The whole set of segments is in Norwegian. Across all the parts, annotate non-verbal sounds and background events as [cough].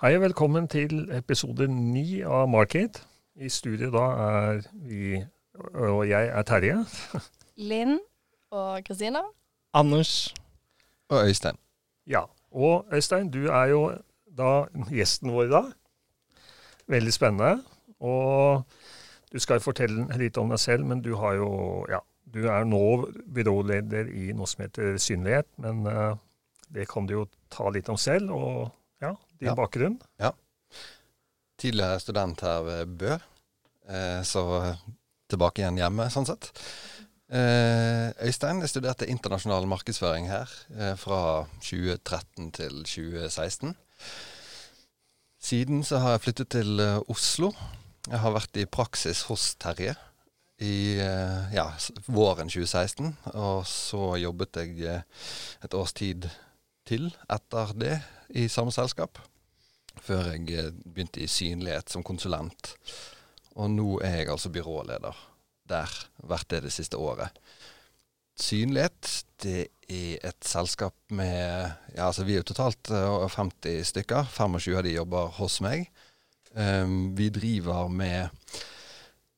Hei og velkommen til episode ni av Market. I studio da er vi, og jeg er Terje. [laughs] Linn og Kristina. Anders. Og Øystein. Ja, og Øystein, du er jo da gjesten vår i dag. Veldig spennende. Og du skal fortelle litt om deg selv, men du har jo ja, du er nå byråleder i noe som heter Synlighet, men uh, det kan du jo ta litt om selv, og din Ja. bakgrunn. Tidligere student her ved Bø, eh, så tilbake igjen hjemme, sånn sett. Eh, Øystein, jeg studerte internasjonal markedsføring her eh, fra 2013 til 2016. Siden så har jeg flyttet til eh, Oslo. Jeg har vært i praksis hos Terje i eh, ja, våren 2016. Og så jobbet jeg eh, et års tid til etter det i samme selskap før jeg eh, begynte i synlighet som konsulent. Og nå er jeg altså byråleder der, vært det det siste året. Synlighet, det er et selskap med Ja, altså vi er jo totalt eh, 50 stykker. 25 av de jobber hos meg. Um, vi driver med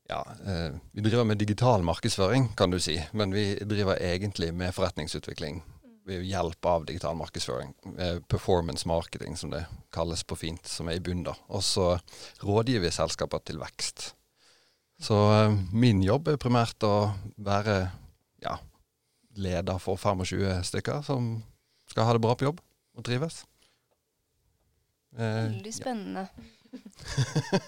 ja, eh, vi driver med digital markedsføring, kan du si. Men vi driver egentlig med forretningsutvikling ved hjelp av digital markedsføring. Eh, performance marketing, som det kalles på fint, som er i bunnen. da. Og så rådgir vi selskaper til vekst. Så eh, min jobb er primært å være ja, leder for 25 stykker som skal ha det bra på jobb og trives. Eh, Veldig spennende. [laughs]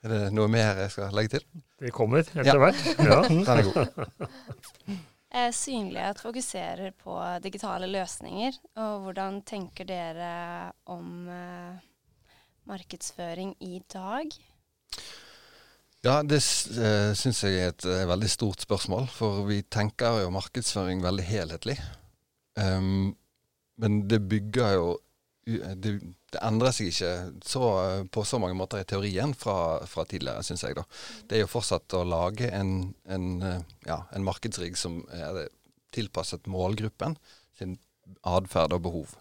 er det noe mer jeg skal legge til? Det kommer etter Ja. hvert. [laughs] Ja. Den er god. [laughs] Eh, synlighet fokuserer på digitale løsninger. Og hvordan tenker dere om eh, markedsføring i dag? Ja, det uh, syns jeg er et eh, veldig stort spørsmål. For vi tenker jo markedsføring veldig helhetlig. Um, men det bygger jo det, det endrer seg ikke så, eh, på så mange måter i teorien fra, fra tidligere, syns jeg. da. Det er jo fortsatt å lage en, en, eh, ja, en markedsrigg som er tilpasset målgruppen sin atferd og behov.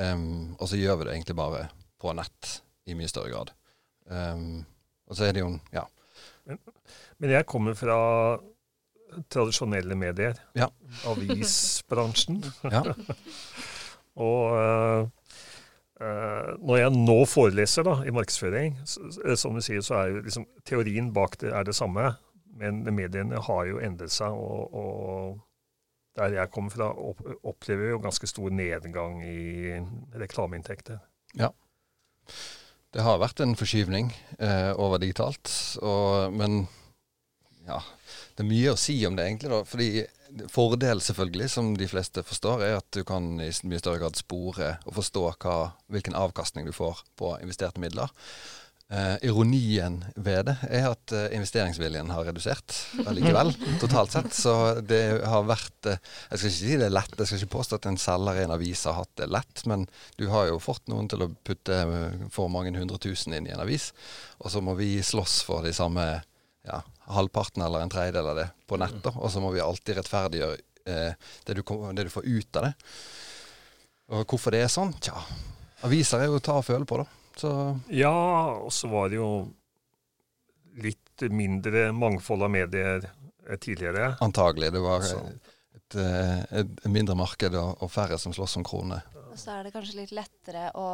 Um, og så gjør vi det egentlig bare på nett i mye større grad. Um, og så er det jo ja, Men jeg kommer fra tradisjonelle medier. Ja. Avisbransjen. ja. [laughs] Og øh, når jeg nå foreleser da, i markedsføring, så- som du sier, så er jo liksom teorien bak det er det samme. Men mediene har jo endret seg, og, og der jeg kommer fra, opplever jo ganske stor nedgang i reklameinntekter. Ja. Det har vært en forskyvning eh, over digitalt, og, men ja, det er mye å si om det egentlig. da, fordi Fordelen selvfølgelig, som de fleste forstår, er at du kan i mye større grad spore og forstå hva, hvilken avkastning du får på investerte midler. Eh, ironien ved det er at eh, investeringsviljen har redusert allikevel, [laughs] totalt sett. Så det har vært eh, Jeg skal ikke si det er lett, jeg skal ikke påstå at en selger i en avis har hatt det lett, men du har jo fått noen til å putte eh, for mange hundre tusen inn i en avis, og så må vi slåss for de samme ja, halvparten eller en tredjedel av det på nett, da, og så må vi alltid rettferdiggjøre eh, det, du, kom- det du får ut av det. Og hvorfor det er sånn? Tja, aviser er jo å ta og føle på, da. Så Ja, og så var det jo litt mindre mangfold av medier eh, tidligere. antagelig. Det var et, et, eh, et mindre marked og, og færre som slåss om kronene. Og så er det kanskje litt lettere å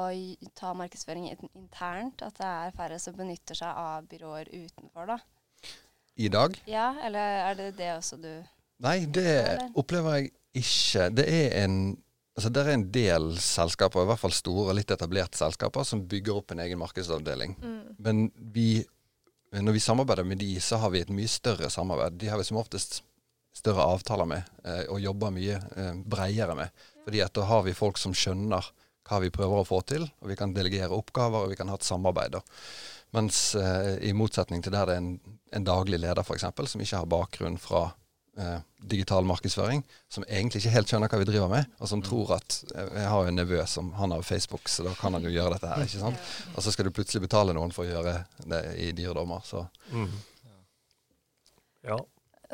ta markedsføring internt. At det er færre som benytter seg av byråer utenfor, da. I dag? Ja, eller er det det også du Nei, det Eller? opplever jeg ikke. Det er en Altså, Det er en del selskaper, i hvert fall store og litt etablerte selskaper, som bygger opp en egen markedsavdeling. Men vi, når vi samarbeider med de, så har vi et mye større samarbeid. De har vi som oftest større avtaler med, eh, og jobber mye eh, bredere med. Fordi at da har vi folk som skjønner hva vi prøver å få til, og vi kan delegere oppgaver, og vi kan ha et samarbeid. da. Mens eh, i motsetning til der det er en, en daglig leder, f.eks., som ikke har bakgrunn fra eh, digital markedsføring, som egentlig ikke helt skjønner hva vi driver med, og som tror at eh, Jeg har jo en nevø som han har Facebook, så da kan han jo gjøre dette her. ikke sant? [laughs] Og så skal du plutselig betale noen for å gjøre det i dyre dommer. Så Mm. Ja.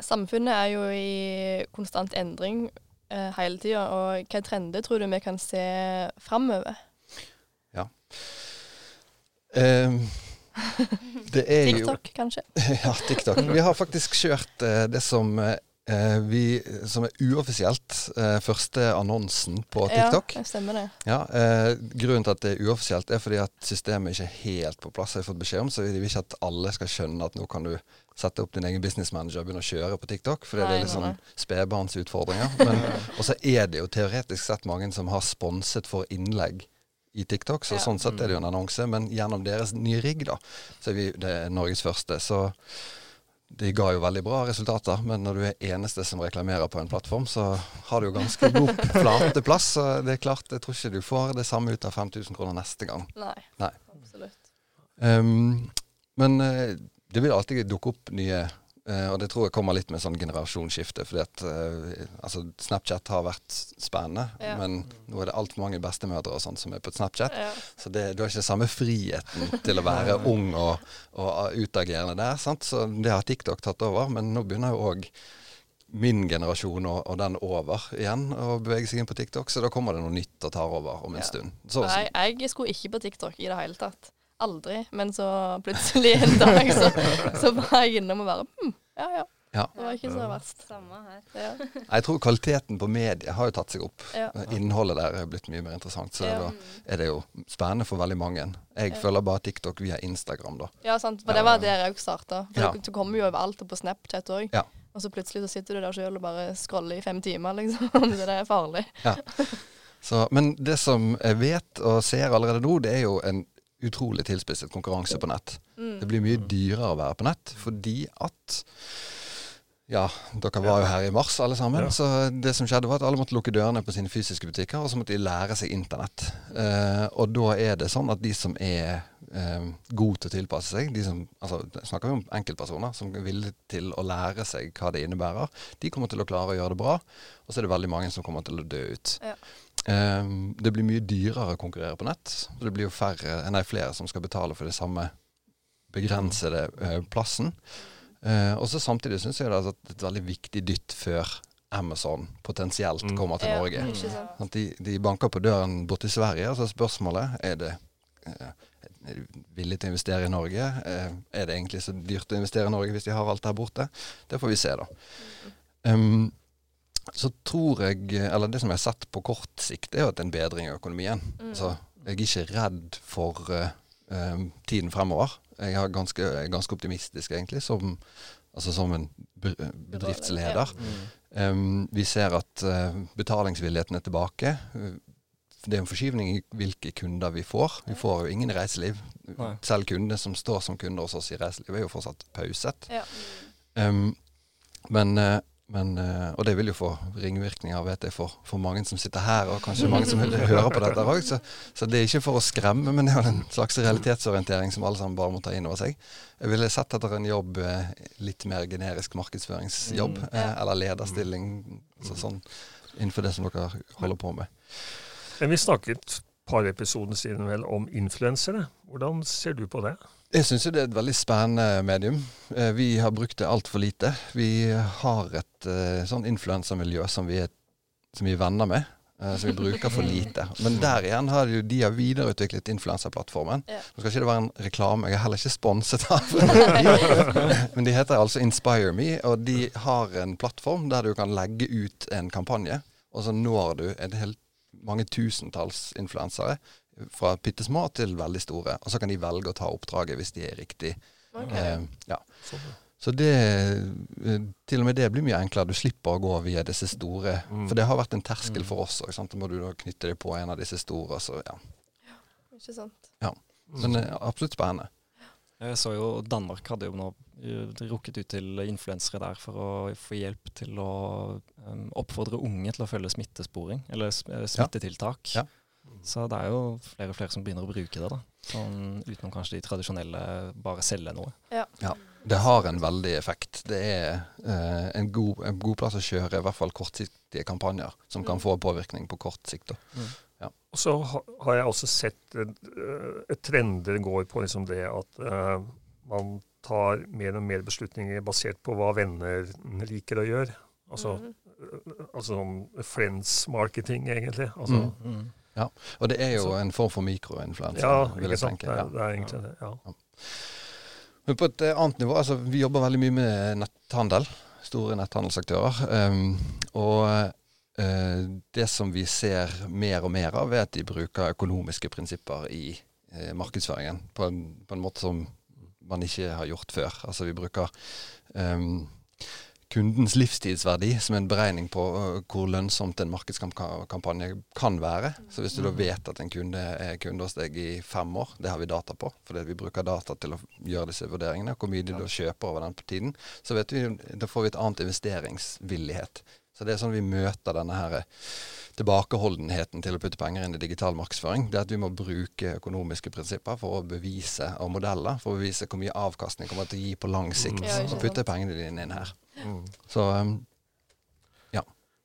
Samfunnet er jo i konstant endring eh, hele tida, og hva trender tror du vi kan se framover? Ja. Um, det er jo TikTok, kanskje. [laughs] Ja, TikTok. Vi har faktisk kjørt eh, det som, eh, vi, som er uoffisielt eh, første annonsen på TikTok. Ja, det stemmer det. Ja, eh, Grunnen til at det er uoffisielt, er fordi at systemet ikke er helt på plass. har jeg fått beskjed om, Så vi vil ikke at alle skal skjønne at nå kan du sette opp din egen businessmanager og begynne å kjøre på TikTok. For det er litt sånn spedbarnsutfordringer. [laughs] Og så er det jo teoretisk sett mange som har sponset for innlegg i TikTok, så Ja. sånn sett er det jo en annonse. Men gjennom deres nye rigg, da, så er vi det er Norges første. Så de ga jo veldig bra resultater, men når du er eneste som reklamerer på en plattform, så har du jo ganske god [laughs] flateplass. Så det er klart, jeg tror ikke du får det samme ut av 5000 kroner neste gang. Nei. Nei. Absolutt. Um, men eh, det vil alltid dukke opp nye eh, og det tror jeg kommer litt med sånn generasjonsskifte. fordi at uh, altså Snapchat har vært spennende, Ja. men nå er det altfor mange bestemødre og sånn som er på Snapchat. Ja. Så det, du har ikke samme friheten til å være ung og, og utagerende der. sant? Så det har TikTok tatt over, men nå begynner jo òg min generasjon og, og den over igjen å bevege seg inn på TikTok, så da kommer det noe nytt og tar over om en Ja. stund. Så, Nei, jeg skulle ikke på TikTok i det hele tatt. Aldri. Men så plutselig en dag så, så var jeg innom og bare hm, ja ja. Ja. Det var ikke så verst. Samme her. Ja. Jeg tror kvaliteten på media har jo tatt seg opp. Ja. Innholdet der er blitt mye mer interessant. Så Ja. da er det jo spennende for veldig mange. Jeg Ja. følger bare TikTok via Instagram, da. ja, sant. For det var der jeg òg starta. For Ja. du kommer jo overalt og på Snapchat òg. Ja. Og så plutselig så sitter du der sjøl og bare scroller i fem timer, liksom. [laughs] Så det er farlig. Så, men det som jeg vet og ser allerede nå, det er jo en utrolig tilspisset konkurranse på nett. Mm. Det blir mye dyrere å være på nett fordi at Ja, dere var jo her i mars alle sammen. Ja. Så det som skjedde var at alle måtte lukke dørene på sine fysiske butikker, og så måtte de lære seg internett. Eh, og da er det sånn at de som er eh, gode til å tilpasse seg, de som, altså snakker vi om enkeltpersoner som er villige til å lære seg hva det innebærer, de kommer til å klare å gjøre det bra. Og så er det veldig mange som kommer til å dø ut. Ja. Eh, det blir mye dyrere å konkurrere på nett. Så det blir jo færre, nei, flere som skal betale for det samme begrensede eh, plassen. Eh, og så samtidig syns jeg det er et veldig viktig dytt før Amazon potensielt Mm. kommer til Ja, Norge. At de, de banker på døren borti Sverige, og så er spørsmålet er det eh, er de villige til å investere i Norge? Eh, er det egentlig så dyrt å investere i Norge hvis de har alt der borte? Det får vi se, da. Um, så tror jeg, eller det som jeg har sett på kort sikt, er jo at det er en bedring i økonomien. Mm. Så jeg er ikke redd for uh, eh, tiden fremover. Jeg er ganske, ganske optimistisk, egentlig, som, altså som en be- bedriftsleder. Um, vi ser at uh, betalingsvilligheten er tilbake. Uh, Det er en forskyvning i hvilke kunder vi får. Vi får jo ingen i reiseliv. Nei. Selv kundene som står som kunder hos oss i reiseliv, er jo fortsatt pauset. Ja. Um, men, eh, men eh, Og det vil jo få ringvirkninger, vet jeg, for, for mange som sitter her, og kanskje mange som hører på dette òg. Så, så det er ikke for å skremme, men det er en slags realitetsorientering som alle sammen bare må ta inn over seg. Jeg ville sett etter en jobb, eh, litt mer generisk markedsføringsjobb, Mm. eh, eller lederstilling, så sånn innenfor det som dere holder på med. Men vi snakket et par episoder siden vel om influensere. Hvordan ser du på det? Jeg syns det er et veldig spennende medium. Eh, Vi har brukt det altfor lite. Vi har et eh, sånn influensermiljø som, vi som vi er venner med, eh, som vi bruker for lite. [laughs] Men der igjen har de, de har videreutviklet influenserplattformen. Ja. Nå skal ikke det være en reklame, jeg er heller ikke sponset av [laughs] [laughs] Men de heter altså Inspire Me, og de har en plattform der du kan legge ut en kampanje, og så når du en helt mange tusentalls influensere. Fra bitte små til veldig store. Og så kan de velge å ta oppdraget hvis de er riktig. Ok. Eh, ja. Så det eh, Til og med det blir mye enklere. Du slipper å gå via disse store. Mm. For det har vært en terskel Mm. for oss òg. Da må du da knytte deg på en av disse store. Så ja. ja Ikke sant. Ja. Men eh, absolutt spennende. Jeg så jo Danmark hadde jo nå eh, rukket ut til influensere der for å få hjelp til å um, oppfordre unge til å følge smittesporing, eller smittetiltak. Ja. smittetiltak. Ja. Så det er jo flere og flere som begynner å bruke det, da. Sånn, utenom kanskje de tradisjonelle bare selge noe. Ja, Det har en veldig effekt. Det er eh, en, god, en god plass å kjøre i hvert fall kortsiktige kampanjer som kan Mm. få påvirkning på kort sikt. Da. Og så har jeg også sett uh, trender går på liksom det at uh, man tar mer og mer beslutninger basert på hva venner liker å gjøre. Altså, Mhm. eh, altså sånn friends marketing, egentlig. Altså, Mm. Og det er jo Så- en form for mikroinfluensa, Ja, vil ikke jeg sant. tenke. Ja. det er egentlig det. ja. Men på et eh, annet nivå, altså vi jobber veldig mye med netthandel. Store netthandelsaktører. Um, og uh, det som vi ser mer og mer av, er at de bruker økonomiske prinsipper i uh, markedsføringen. På en, på en måte som man ikke har gjort før. Altså vi bruker um, kundens livstidsverdi som en beregning på hvor lønnsomt en markedskampanje kan være. Så hvis du da vet at en kunde er kunde hos deg i fem år, det har vi data på, fordi vi bruker data til å gjøre disse vurderingene, hvor mye de da kjøper over den tiden, så vet vi, da får vi et annet investeringsvillighet. Så det er sånn vi møter denne her eh, tilbakeholdenheten til å putte penger inn i digital markedsføring. Det er at vi må bruke økonomiske prinsipper for å bevise, og modeller for å bevise hvor mye avkastning kommer til å gi på lang sikt, ikke og putte pengene dine inn her. Mm. Så um,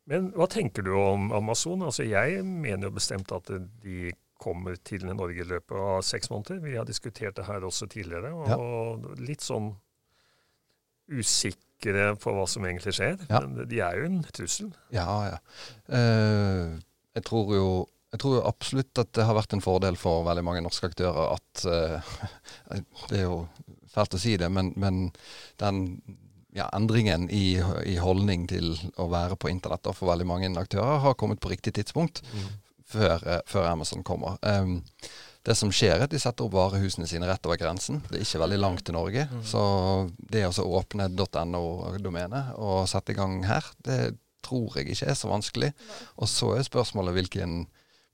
Men hva tenker du om Amazon? Altså, jeg mener jo bestemt at de kommer til Norge i løpet av seks måneder. Vi har diskutert det her også tidligere, og litt sånn usikre på hva som egentlig skjer. Ja. Men de er jo en trussel. ja, ja. Eh, jeg tror jo jeg tror absolutt at det har vært en fordel for veldig mange norske aktører at eh, [laughs] Det er jo fælt å si det, men, men den ja, endringen i, i holdning til å være på internett da, for veldig mange aktører har kommet på riktig tidspunkt før, eh, før Amazon kommer. Um, det som skjer, er at de setter opp varehusene sine rett over grensen. Det er ikke veldig langt til Norge. Så det å åpne .no-domenet og sette i gang her, det tror jeg ikke er så vanskelig. Og så er spørsmålet hvilken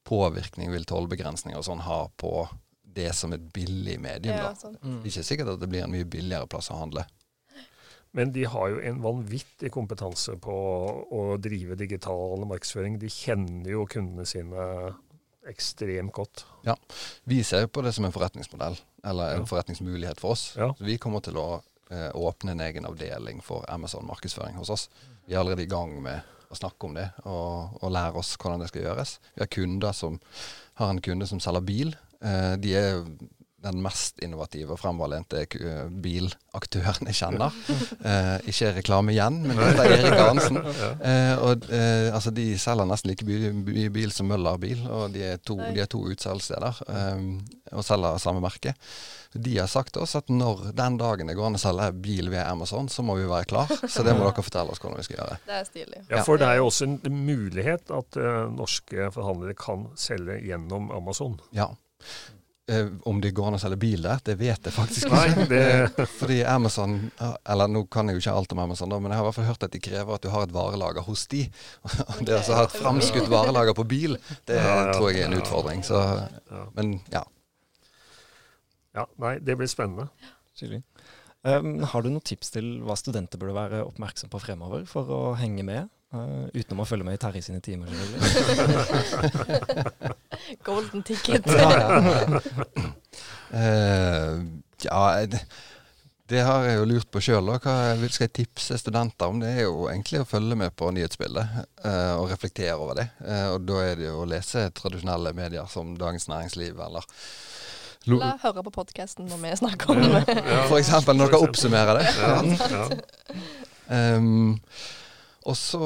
påvirkning vil tollbegrensninger og sånn ha på det som et billig medium. Ja, sånn. Mm. Det er ikke sikkert at det blir en mye billigere plass å handle. Men de har jo en vanvittig kompetanse på å drive digital markedsføring. De kjenner jo kundene sine ekstremt godt. Ja. Vi ser jo på det som en forretningsmodell, eller en Ja. forretningsmulighet for oss. Ja. Så vi kommer til å eh, åpne en egen avdeling for Amazon markedsføring hos oss. Vi er allerede i gang med å snakke om det og, og lære oss hvordan det skal gjøres. Vi har kunder som har en kunde som selger bil. Eh, de er den mest innovative og fremoverlente ku- eh, bilaktøren jeg kjenner. [laughs] Eh, ikke reklame igjen, men dette er Erik Arnsen. [laughs] Eh, og, eh, altså de selger nesten like mye bil som Møller bil, og de er to, de er to utsalgssteder eh, og selger samme merke. De har sagt til oss at når den dagen det går an å selge bil ved Amazon, så må vi være klar. Så det må [laughs] dere fortelle oss hvordan vi skal gjøre. Det er stilig. Ja, Ja. for det er jo også en mulighet at eh, norske forhandlere kan selge gjennom Amazon. Ja. Eh, om det går an å selge bil der, det vet jeg faktisk Nei, ikke. det, Eh, [laughs] Fordi Amazon, eller nå kan jeg jo ikke alt om Amazon, da, men jeg har i hvert fall hørt at de krever at du har et varelager hos de. [laughs] Og det å så ha et framskutt varelager på bil, det Ja, ja. tror jeg er en utfordring. Så, ja. men ja. ja, nei, det blir spennende. Um, har du noen tips til hva studenter burde være oppmerksom på fremover for å henge med? Uh, utenom å følge med i Terje sine timer, selvfølgelig. [laughs] Golden ticket. [laughs] Eh, ja, det, det har jeg jo lurt på sjøl. Hva jeg- skal jeg tipse studenter om? Det er jo egentlig å følge med på nyhetsbildet uh, og reflektere over det. Eh, og da er det jo å lese tradisjonelle medier som Dagens Næringsliv eller Lo- La høre på podkasten når vi snakker om det. ja. For eksempel når dere oppsummerer det. [laughs] Ja, ja. Um, og så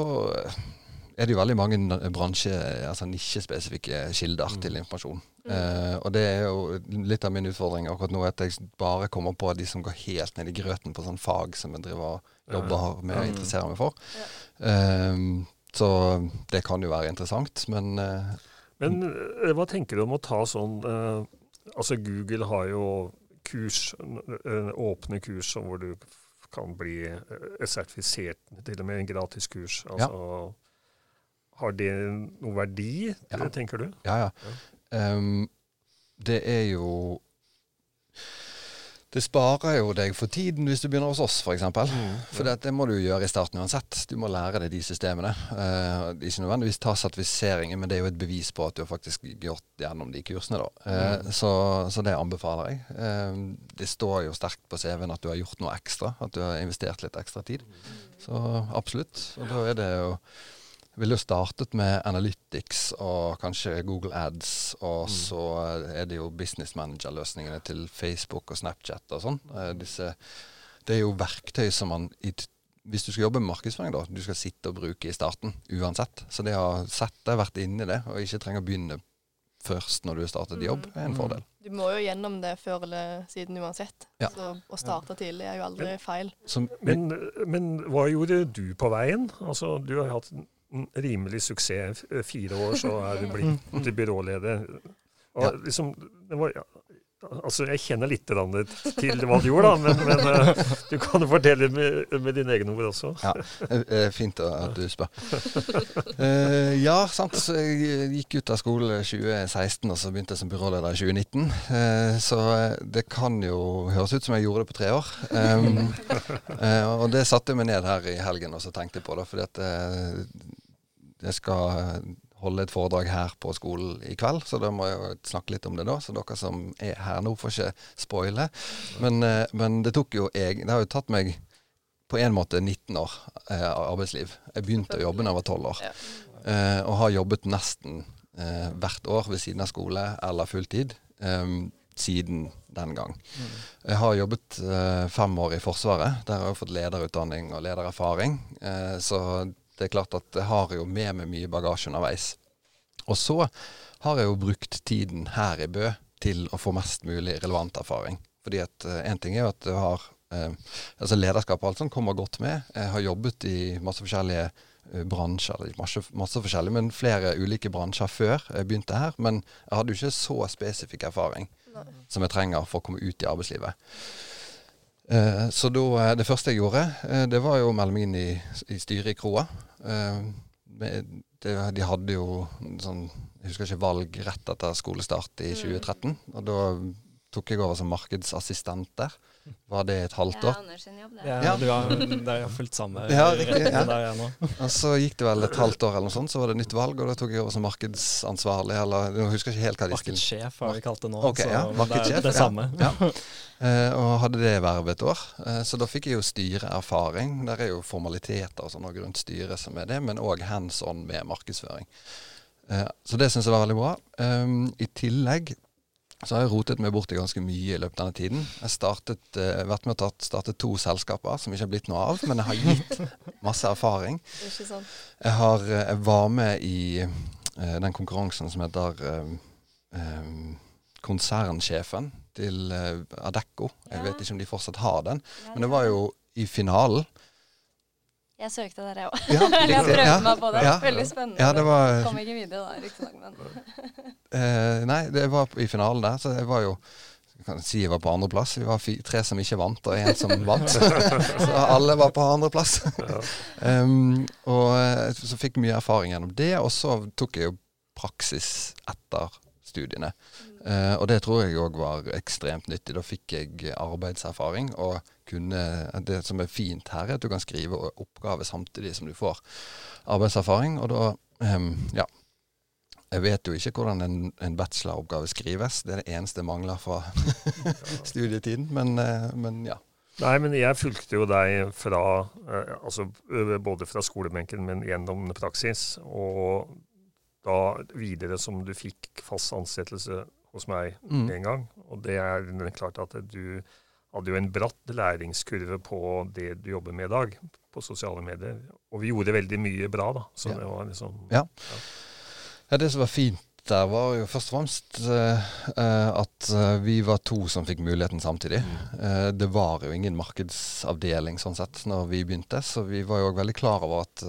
er det jo veldig mange bransje, altså nisjespesifikke kilder til informasjon. Uh, og det er jo litt av min utfordring akkurat nå, at jeg bare kommer på de som går helt ned i grøten på sånn fag som jeg driver og jobber med og interesserer meg for. Um, så det kan jo være interessant, men uh, Men eh, hva tenker du om å ta sånn uh, Altså Google har jo kurs, eh, åpne kurs hvor du kan bli eh, sertifisert, til og med en gratis kurs. Altså, Har det noe verdi, Ja. tenker du? Ja, ja. Um, det er jo Det sparer jo deg for tiden hvis du begynner hos oss, f.eks. For det, det må du gjøre i starten uansett. Du må lære deg de systemene. Eh, ikke nødvendigvis ta sertifiseringen, men det er jo et bevis på at du har faktisk gjort gjennom de kursene. da. Eh, så, så det anbefaler jeg. Eh, det står jo sterkt på CV-en at du har gjort noe ekstra. At du har investert litt ekstra tid. Så absolutt. Og da er det jo ville jo startet med Analytics og kanskje Google Ads, og så er det jo business manager-løsningene til Facebook og Snapchat og sånn. Eh, Det er jo verktøy som man i Hvis du skal jobbe med markedsføring, da, du skal sitte og bruke i starten uansett. Så det å sette vært inni det, og ikke trenge å begynne først når du har startet jobb, er en Mm. fordel. Du må jo gjennom det før eller siden uansett. Ja. Så å starte tidlig er jo aldri feil. Men, men hva gjorde du på veien? Altså, du har hatt rimelig suksess. Fire år, så er du blitt [laughs] byråleder. Og Ja. liksom, det var, ja, altså, jeg kjenner litt grann til hva du gjorde, da, men, men eh, du kan jo fortelle med, med dine egne ord også. Ja, eh, eh, fint at du spør. Eh, ja, sant. Så jeg gikk ut av skole 2016, og så begynte jeg som byråleder i 2019. Eh, så eh, det kan jo høres ut som jeg gjorde det på tre år. Um, [laughs] eh, og det satte jeg meg ned her i helgen og så tenkte jeg på, da, fordi at eh, jeg skal holde et foredrag her på skolen i kveld, så da må jeg snakke litt om det da. Så dere som er her nå, får ikke spoile. Men, eh, men det tok jo jeg Det har jo tatt meg på en måte 19 år eh, arbeidsliv. Jeg begynte å jobbe da jeg var 12 år. Eh, og har jobbet nesten eh, hvert år ved siden av skole eller fulltid eh, siden den gang. Jeg har jobbet eh, fem år i Forsvaret. Der har jeg fått lederutdanning og ledererfaring. Eh, så det er klart at jeg har jo med meg mye bagasje underveis. Og så har jeg jo brukt tiden her i Bø til å få mest mulig relevant erfaring. Fordi at én ting er jo at du har eh, altså Lederskap og alt sånt kommer godt med. Jeg har jobbet i masse forskjellige eh, bransjer, masse, masse forskjellig, men flere ulike bransjer før jeg begynte her. Men jeg hadde jo ikke så spesifikk erfaring som jeg trenger for å komme ut i arbeidslivet. Eh, så da, eh, det første jeg gjorde, eh, det var jo å melde meg inn i, i styret i Kroa. Eh, de hadde jo sånn, jeg husker ikke valg rett etter skolestart i 2013. Og da tok jeg over som markedsassistent der. Var det et halvt år? Ja, Anders sin jobb, det. Ja, Ja. du har, det er fullt samme Ja, riktig, ja. der jeg er nå. Og så gikk det vel et halvt år eller noe sånt, så var det nytt valg, og da tok jeg over som markedsansvarlig, eller jeg husker ikke helt hva de stilte. Markedssjef har vi kalt det nå. Ok, så ja, det er det samme. Ja. Eh, og hadde det vervet et år. Eh, så da fikk jeg jo styreerfaring. Der er jo formaliteter og sånn og rundt styret som er det, men òg hands on med markedsføring. Eh, så det syns jeg var veldig bra. Um, I tillegg så har jeg rotet meg borti ganske mye i løpet av denne tiden. Jeg startet, uh, vært med tatt- startet to selskaper som ikke har blitt noe av, men jeg har gitt [laughs] masse erfaring. Jeg, har, eh, jeg var med i uh, den konkurransen som heter uh, eh, Konsernsjefen til eh, Adecco. Jeg vet ikke om de fortsatt har den, men det var jo i finalen. Jeg søkte der, jeg òg. Ja, Eller [laughs] jeg prøvde ja. meg på det. Ja. Veldig spennende. Ja, det var Kom ikke videre da, riktignok, men [laughs] eh, Nei, det var i finalen der, så jeg var jo jeg kan si jeg var på andreplass. Vi var tre som ikke vant, og én som [laughs] vant. så alle var på andreplass. um, og eh, så fikk mye erfaring gjennom det, og så tok jeg jo praksis etter studiene. Uh, og det tror jeg òg var ekstremt nyttig. Da fikk jeg arbeidserfaring. Og kunne, det som er fint her, er at du kan skrive oppgave samtidig som du får arbeidserfaring. Og da em, Ja. Jeg vet jo ikke hvordan en, en bacheloroppgave skrives. Det er det eneste jeg mangler fra [laughs] studietiden. Men, eh, men ja. Nei, men jeg fulgte jo deg fra eh, altså både fra skolebenken, men gjennom praksis. Og da videre som du fikk fast ansettelse hos meg Mm. en gang. Og det er klart at du hadde jo en bratt læringskurve på det du jobber med i dag, på sosiale medier. Og vi gjorde veldig mye bra, da. Så Ja. det var liksom Ja. Ja, Det som var fint der, var jo først og fremst eh, eh, at eh, vi var to som fikk muligheten samtidig. Eh, det var jo ingen markedsavdeling sånn sett når vi begynte, så vi var jo også veldig klar over at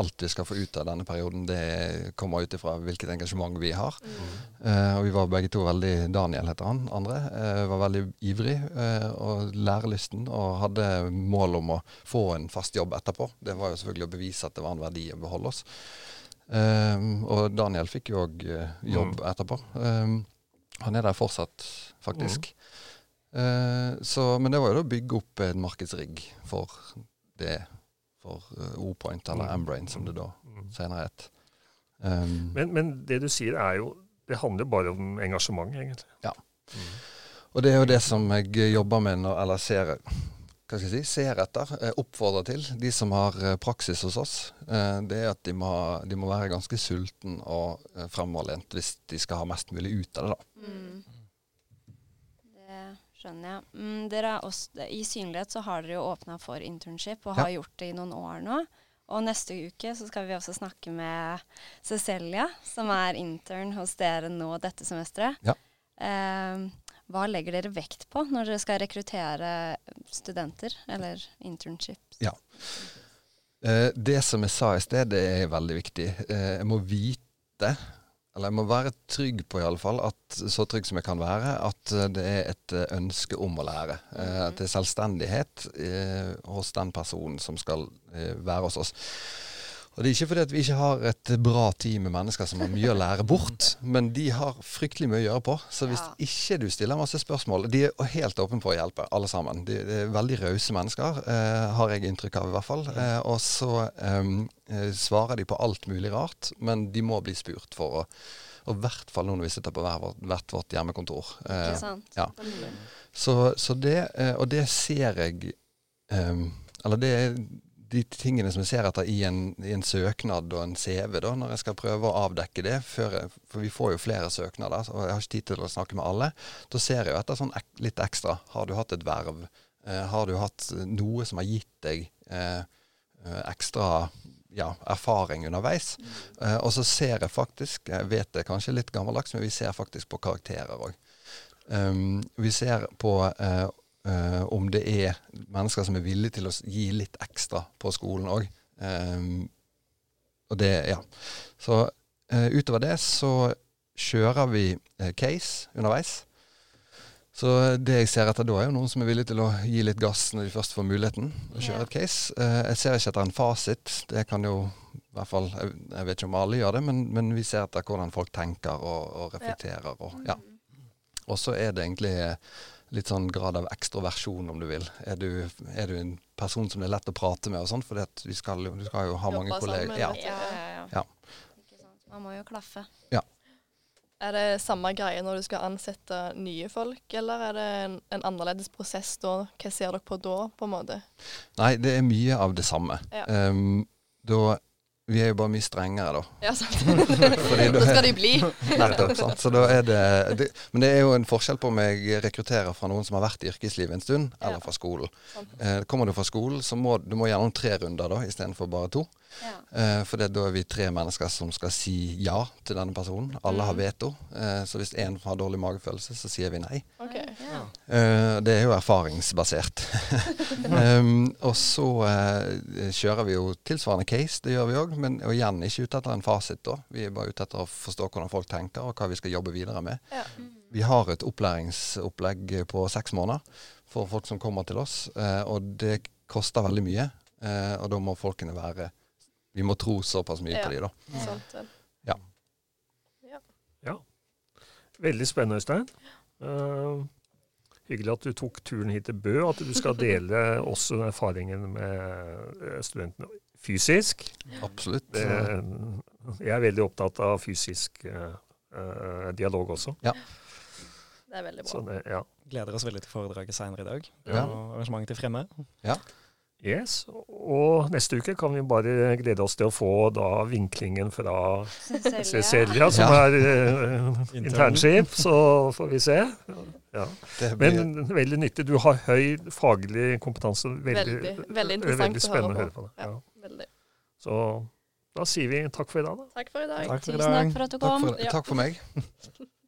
alt vi skal få ut av denne perioden, det kommer ut ifra hvilket engasjement vi har. Eh, og vi var begge to veldig Daniel heter han, andre. var veldig ivrig og lærelysten og hadde mål om å få en fast jobb etterpå. Det var jo selvfølgelig å bevise at det var en verdi å beholde oss. Um, og Daniel fikk jo òg jobb etterpå. Um, han er der fortsatt, faktisk. Eh, så, men det var jo da å bygge opp en markedsrigg for det, for uh, O-point, eller Mm. M-brain, som det da Mm. senere het. Um, Men, men det du sier, er jo Det handler bare om engasjement, egentlig. Ja. Mm. Og det er jo det som jeg jobber med, når, eller ser, hva skal jeg si, ser etter, eh, oppfordrer til, de som har eh, praksis hos oss. Eh, det er at de må, de må være ganske sulten og fremoverlent hvis de skal ha mest mulig ut av det. da. Mm. Det skjønner jeg. Mm, dere er også, I Synlighet så har dere jo åpna for internship, og har gjort det i noen år nå. og neste uke så skal vi også snakke med Cecilia, som er intern hos dere nå dette semesteret. Ja. Eh, hva legger dere vekt på når dere skal rekruttere studenter, eller internships? Ja. det som jeg sa i sted, det er veldig viktig. Eh, jeg må vite, eller jeg må være trygg på i alle fall, at, så trygg som jeg kan være, at eh, det er et eh, ønske om å lære. Eh, at det er selvstendighet eh, hos den personen som skal eh, være hos oss. Og Det er ikke fordi at vi ikke har et bra team med mennesker som har mye å lære bort, men de har fryktelig mye å gjøre på. Så hvis Ja. ikke du stiller masse spørsmål De er helt åpne på å hjelpe, alle sammen. De, de er veldig rause mennesker, eh, har jeg inntrykk av i hvert fall. Eh, og så eh, svarer de på alt mulig rart, men de må bli spurt for å Og i hvert fall nå når vi sitter på hvert, vårt, hvert vårt hjemmekontor. Eh, Ikke sant? ja. så, så det, eh, og det ser jeg em, Eller det de tingene som jeg ser etter i en, i en søknad og en CV, da, når jeg skal prøve å avdekke det. Jeg, for vi får jo flere søknader, og jeg har ikke tid til å snakke med alle. Da ser jeg etter sånn ek, litt ekstra. Har du hatt et verv? Eh, har du hatt noe som har gitt deg eh, eh, ekstra ja, erfaring underveis? Eh, og så ser jeg faktisk, jeg vet det kanskje litt gammeldags, men vi ser faktisk på karakterer òg. Um, vi ser på eh, eh, om det er mennesker som er villige til å gi litt ekstra på skolen òg. og det, ja. Så uh, utover det så kjører vi uh, case underveis. Så det jeg ser etter da, er jo noen som er villig til å gi litt gass når de først får muligheten. å kjøre et case. Eh, jeg ser ikke etter en fasit. Det kan jo i hvert fall, jeg, jeg vet ikke om alle gjør det, men, men vi ser etter hvordan folk tenker og, og reflekterer. Og, ja. og så er det egentlig litt sånn grad av ekstroversjon, om du vil. Er du, er du en person som det er lett å prate med og sånn? For du skal du skal jo ha Jobba mange kolleger. Ja. Ja, ja, ja. Ja. Ikke sant? Man må jo klaffe. Ja. Er det samme greie når du skal ansette nye folk, eller er det en, en annerledes prosess da? Hva ser dere på da, på en måte? Nei, det er mye av det samme. Ja. Um, da, vi er jo bare mye strengere, da. Ja, sant. [laughs] Da skal de bli. Nettopp. sant? Så da er det, det Men det er jo en forskjell på om jeg rekrutterer fra noen som har vært i yrkeslivet en stund, Ja. eller fra skolen. Eh, kommer du fra skolen, så må du må gjennom tre runder da, istedenfor bare to. Ja. Eh, for det, da er vi tre mennesker som skal si ja til denne personen. Alle har Mm. veto. Eh, så hvis én har dårlig magefølelse, så sier vi nei. Okay. Ja. Eh, det er jo erfaringsbasert. um, [laughs] [laughs] og så eh, kjører vi jo tilsvarende case, det gjør vi òg. Men og igjen ikke ute etter en fasit, da. Vi er bare ute etter å forstå hvordan folk tenker, og hva vi skal jobbe videre med. Ja. Vi har et opplæringsopplegg på seks måneder for folk som kommer til oss, eh, og det koster veldig mye. Eh, og da må folkene være Vi må tro såpass mye Ja. på dem, da. Sant ja. Ja. Veldig spennende, Øystein. Uh, hyggelig at du tok turen hit til Bø, og at du skal dele også erfaringen med eh, studentene fysisk. Absolutt. Det, jeg er veldig opptatt av fysisk eh, eh, dialog også. Det er veldig bra. Så det, ja. Gleder oss veldig til foredraget senere i dag. Ja. Og arrangementet til fremme. Yes. Og neste uke kan vi bare glede oss til å få da vinklingen fra Cecilia. Som Ja. er uh, internskip, så får vi se. Ja. Blir, Men veldig nyttig. Du har høy faglig kompetanse. Veldig, Veldig, veldig interessant veldig å spennende på. å høre på. det. Ja. Så da sier vi takk for i dag, da. Takk for i dag. Takk for i Tusen dag. takk for at du takk, kom. for, Ja. takk for meg. [laughs]